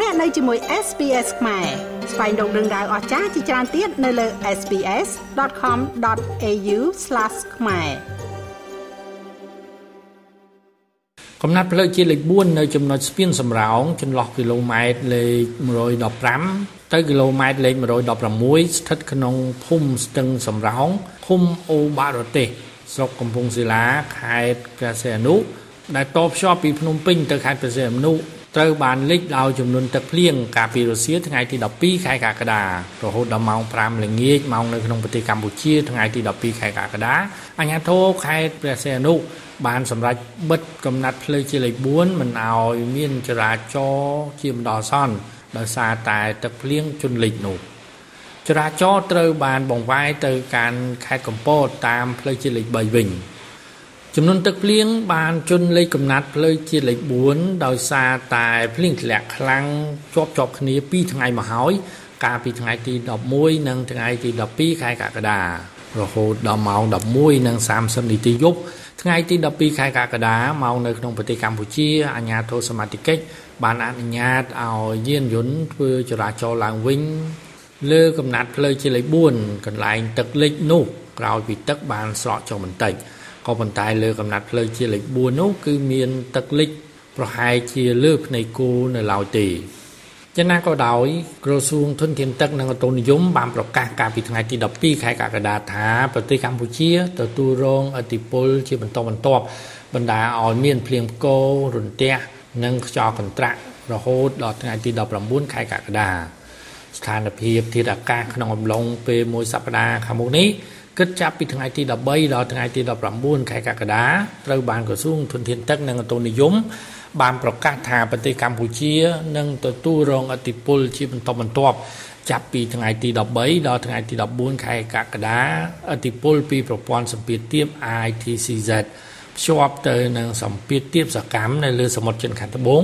លោកអ្នកនៅជាមួយ SPS ខ្មែរស្វែងរកដឹងដៅអស្ចារ្យជាច្រើនទៀតនៅលើ SPS.com.au/ ខ្មែរកំណត់ផ្លូវជាតិលេខ4នៅចំណុចស្ពានសំរោងចន្លោះគីឡូម៉ែត្រលេខ115ទៅគីឡូម៉ែត្រលេខ116ស្ថិតក្នុងភូមិស្ទឹងសំរោងឃុំអូបារទេសស្រុកកំពង់សិលាខេត្តព្រះសីហនុដែលតភ្ជាប់ពីភ្នំពេញទៅខេត្តព្រះសីហនុ ត្រូវបានលិចដោយចំនួនទឹកភ្លៀងកាលពីរសៀលថ្ងៃទី12ខែកក្កដារហូតដល់ម៉ោង5ល្ងាចម៉ោងនៅក្នុងប្រទេសកម្ពុជាថ្ងៃទី12ខែកក្កដាអាជ្ញាធរខេត្តព្រះសីហនុបានសម្រេចបិទកំណត់ផ្លូវជាលេខ4មិនឲ្យមានចរាចរណ៍ជាបណ្ដោះអាសន្នដោយសារតែទឹកភ្លៀងជន់លិចនោះចរាចរណ៍ត្រូវបានបង្វែរទៅកាន់ខេត្តកំពតតាមផ្លូវជាតិលេខ3វិញ ចំនួនទឹកភ្លៀងបានជន់លេខកំណាត់ផ្លូវជាតិលេខ4ដោយសារតែភ្លៀងធ្លាក់ខ្លាំងជាប់ជាប់គ្នា2ថ្ងៃមកហើយកាលពីថ្ងៃទី11និងថ្ងៃទី12ខែកក្កដារហូតដល់ម៉ោង11:30នាទីយប់ថ្ងៃទី12ខែកក្កដាម៉ោងនៅក្នុងប្រទេសកម្ពុជាអាជ្ញាធរសមាជិកបានអនុញ្ញាតឲ្យយានយន្តធ្វើចរាចរណ៍ឡើងវិញលើកំណាត់ផ្លូវជាលេខ4កន្លែងទឹកលិចនោះក្រោយពីទឹកបានស្រកចុះបន្តិច ក៏ប៉ុន្តែលើកំណាត់ផ្លូវជាលេខ4នោះគឺមានទឹកលិចប្រហែលជាលើភ្នែកគោនៅឡើយទេយ៉ាងណាក៏ដោយក្រសួងធនធានទឹកនិងអូតូនិយមបានប្រកាសកាលពីថ្ងៃទី12ខែកក្កដាថាប្រទេសកម្ពុជាទទួលរងឥទ្ធិពលជាបន្តបន្ទាប់បណ្ដាឲ្យមានភ្លៀងផ្គររន្ទះនិងខ្យល់កន្ត្រាក់រហូតដល់ថ្ងៃទី19ខែកក្កដាស្ថានភាពធាតុអាកាសក្នុងអំឡុងពេលមួយសប្តាហ៍ខាងមុខនេះ គិតចាប់ពីថ្ងៃទី13ដល់ថ្ងៃទី19ខែកក្កដាត្រូវបានក្រសួងធនធានទឹកនិងអូតូនិយមបានប្រកាសថាប្រទេសកម្ពុជានឹងទទួលរងឥទ្ធិពលជាបន្តបន្ទាប់ចាប់ពីថ្ងៃទី13ដល់ថ្ងៃទី14ខែកក្កដាឥទ្ធិពលពីប្រព័ន្ធសម្ពាធទាប ITCZ ភ្ជាប់ទៅនឹងសម្ពាធទាបសកម្មនៅលើសមុទ្រចិនខាងត្បូង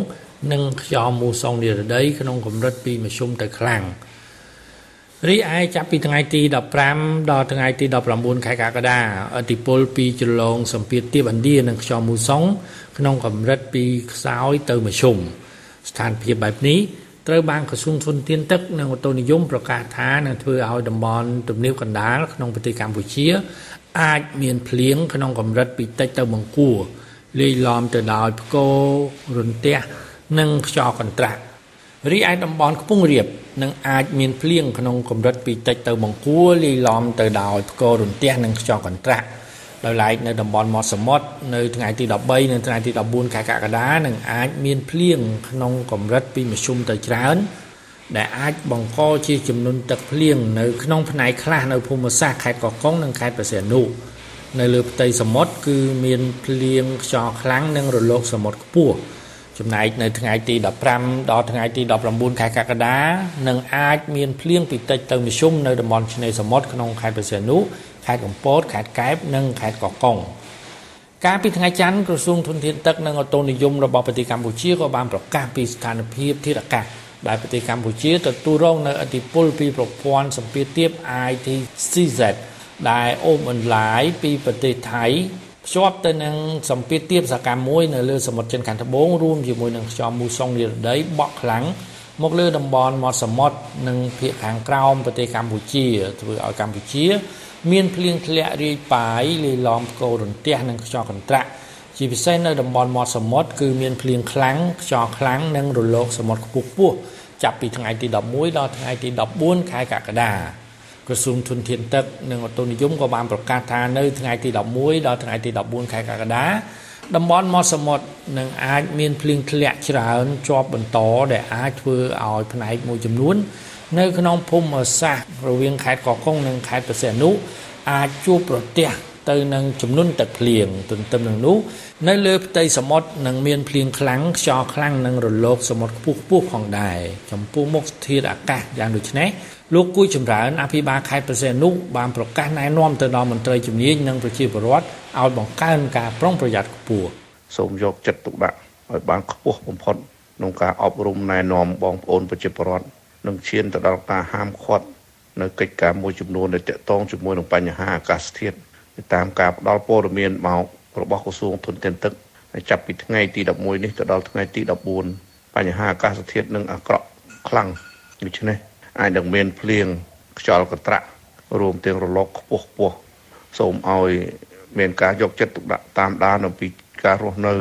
និងខ្យល់មូសុងនិរដីក្នុងកម្រិតពីមធ្យមទៅខ្លាំង រីឯចាប់ពីថ្ងៃទី15ដល់ថ្ងៃទី19ខែកក្កដាអតិពលពីចលងសម្ពាធទាបឥណ្ឌានិងខ្យល់មូសុងក្នុងកម្រិតពីខ្សោយទៅមធ្យមស្ថានភាពបែបនេះត្រូវបានក្រសួងធនធានទឹកនិងអូតូនិយមប្រកាសថានឹងធ្វើឲ្យតំបន់ទំនាបកណ្ដាលក្នុងប្រទេសកម្ពុជា អាចមានភ្លៀងក្នុងកម្រិតពីតិចទៅបង្គួរលាយឡំទៅដោយផ្គររន្ទះនិងខ្យល់កន្ត្រាក់រីឯតំបន់ខ្ពង់រាប នឹងអាចមានភ្លៀងក្នុងកម្រិតពីតិចទៅបង្គួរលាយឡំទៅដោយផ្គររន្ទះនិងខ្យល់កន្ត្រាក់ដោយឡែកនៅតំបន់មាត់សមុទ្រនៅថ្ងៃទី13និងថ្ងៃទី14ខែកក្កដានឹងអាចមានភ្លៀងក្នុងកម្រិតពីមធ្យមទៅច្រើន ដែលអាចបង្កជាចំនួនទឹកភ្លៀងនៅក្នុងផ្នែកខ្លះនៅភូមិសាស្ត្រខេត្តកោះកុងនិងខេត្តព្រះសីហនុនៅលើផ្ទៃសមុទ្រគឺមានភ្លៀងខ្យល់ខ្លាំងនិងរលកសមុទ្រខ្ពស់ ចំណែកនៅថ្ងៃទី15ដល់ថ្ងៃទី19ខែកក្កដានឹងអាចមានភ្លៀងពីតិចទៅមធ្យមនៅតំបន់ឆ្នេរសមុទ្រក្នុងខេត្តព្រះសីហនុខេត្តកំពតខេត្តកែបនិងខេត្តកោះកុងកាលពីថ្ងៃច័ន្ទក្រសួងធនធានទឹកនិងអូតូនិយមរបស់ប្រទេសកម្ពុជាក៏បានប្រកាសពីស្ថានភាពធាតុអាកាសដែលប្រទេសកម្ពុជាទទួលរងនៅឥទ្ធិពលពីប្រព័ន្ធសម្ពាធទាប ITCZ ដែលអូសបន្លាយពីប្រទេសថៃ ភ្ជាប់ទៅនឹងសម្ពាធទាបសកម្មមួយនៅលើសមុទ្រចិនខាងត្បូងរួមជាមួយនឹងខ្យល់មូសុងនិរដីបក់ខ្លាំងមកលើតំបន់មាត់សមុទ្រនិងភាគខាងក្រោមប្រទេសកម្ពុជាធ្វើឲ្យកម្ពុជា មានភ្លៀងធ្លាក់រាយប៉ាយលាយឡំផ្គររន្ទះនិងខ្យល់កន្ត្រាក់ជាពិសេសនៅតំបន់មាត់សមុទ្រគឺមានភ្លៀងខ្លាំងខ្យល់ខ្លាំងនិងរលកសមុទ្រខ្ពស់ខ្ពស់ចាប់ពីថ្ងៃទី11ដល់ថ្ងៃទី14ខែកក្កដា ក្រសួងធនធានទឹកនិងអូតូនិយមក៏បានប្រកាសថានៅថ្ងៃទី11ដល់ថ្ងៃទី14ខែកក្កដាតំបន់មាត់សមុទ្រនឹងអាចមានភ្លៀងធ្លាក់ច្រើនជាប់បន្តដែលអាចធ្វើឲ្យផ្នែកមួយចំនួន នៅក្នុងភូមិសាស្ត្ររវាងខេត្តកោះកុងនិងខេត្តព្រះសីហនុអាចជួបប្រទះ ទៅនឹងចំនួនទឹកភ្លៀងទន្ទឹមនឹងនោះនៅលើផ្ទៃសមុទ្រនឹងមានភ្លៀងខ្លាំងខ្យល់ខ្លាំងនិងរលកសមុទ្រខ្ពស់ខ្ពស់ផងដែរចំពោះមុខធាតុអាកាសយ៉ាងដូចនេះលោកគួយចម្រើនអភិបាលខេត្តប្រសេនុបានប្រកាសណែនាំទៅដល់មន្ត្រីជំនាញនិងប្រជាពលរដ្ឋឲ្យបង្កើនការប្រុងប្រយ័ត្នខ្ពស់សូមយកចិត្តទុកដាក់ឲ្យបានខ្ពស់បំផុតក្នុងការអប់រំណែនាំបងប្អូនប្រជាពលរដ្ឋនិងឈានទៅដល់ការហាមឃាត់នៅកិច្ចការមួយចំនួនដែលតាក់ទងជាមួយនឹងបញ្ហាអាកាសធាតុ តាមការផ្ដល់ព័ត៌មានមករបស់ក្រសួងធនធានទឹកចាប់ពីថ្ងៃទី11នេះទៅដល់ថ្ងៃទី14បញ្ហាអាកាសធាតុនឹងអាក្រក់ខ្លាំងដូច្នេះអាចនឹងមានភ្លៀងខ្យល់កន្ត្រាក់រួមទាំងរលកខ្ពស់ខ្ពស់សូមឲ្យមានការយកចិត្តទុកដាក់តាមដានអំពីការរស់នៅ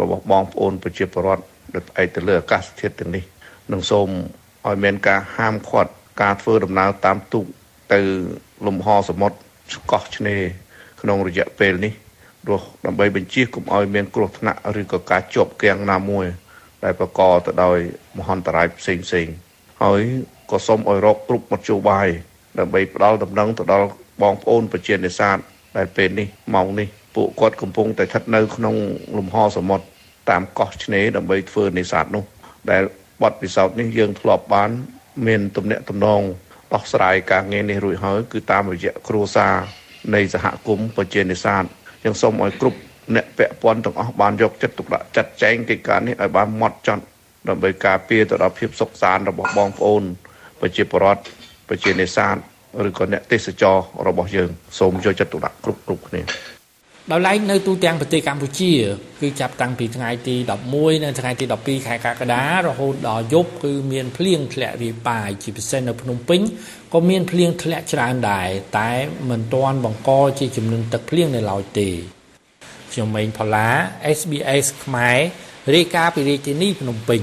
របស់បងប្អូនប្រជាពលរដ្ឋដែលផ្អែកទៅលើអាកាសធាតុទាំងនេះនិងសូមឲ្យមានការហាមឃាត់ការធ្វើដំណើរតាមទូកទៅលំហសមុទ្រស្កោះឆ្នេរ ក្នុងរយៈពេលនេះរស់ដើម្បីបញ្ជាកុំឲ្យមានគ្រោះថ្នាក់ឬក៏ការជាប់គាំងណាមួយ ដែលបង្កទៅដោយមហន្តរាយផ្សេងផ្សេងហើយក៏សូមឲ្យរកគ្រប់មធ្យោបាយដើម្បីផ្ដល់ដំណឹងទៅដល់បងប្អូនប្រជានេសាទដែលពេលនេះម៉ោងនេះពួកគាត់កំពុងតែស្ថិតនៅក្នុងលំហសមុទ្រតាមកោះឆ្នេរដើម្បីធ្វើនេសាទនោះ ដែលបទពិសោធន៍នេះយើងធ្លាប់បាន មានទំនាក់ទំនងដោះស្រាយការងារនេះរួចហើយគឺតាមរយៈគ្រួសារ នៃសហគមន៍ប្រជានេសាទយើងសូមឲ្យគ្រប់អ្នកពាក់ព័ន្ធទាំងអស់បានយកចិត្តទុកដាក់ចាត់ចែងកិច្ចការនេះឲ្យបានម៉ត់ចត់ដើម្បីការពារទៅដល់ភាពសុខសាន្តរបស់បងប្អូនប្រជាពលរដ្ឋប្រជានេសាទឬក៏អ្នកទេសចររបស់យើង សូមយកចិត្តទុកដាក់គ្រប់គ្រប់គ្នា ដោយឡែកនៅទូទាំងប្រទេសកម្ពុជាគឺចាប់តាំងពីថ្ងៃទី11និងថ្ងៃទី12ខែកក្កដារហូតដល់យប់គឺមានភ្លៀងធ្លាក់រាយប៉ាយជាពិសេសនៅភ្នំពេញក៏មានភ្លៀងធ្លាក់ច្រើនដែរតែមិនទាន់បង្កជាចំនួនទឹកភ្លៀងនៅឡើយទេខ្ញុំម៉េងផល្លា SBS ខ្មែររាយការណ៍ពីរាជធានីភ្នំពេញ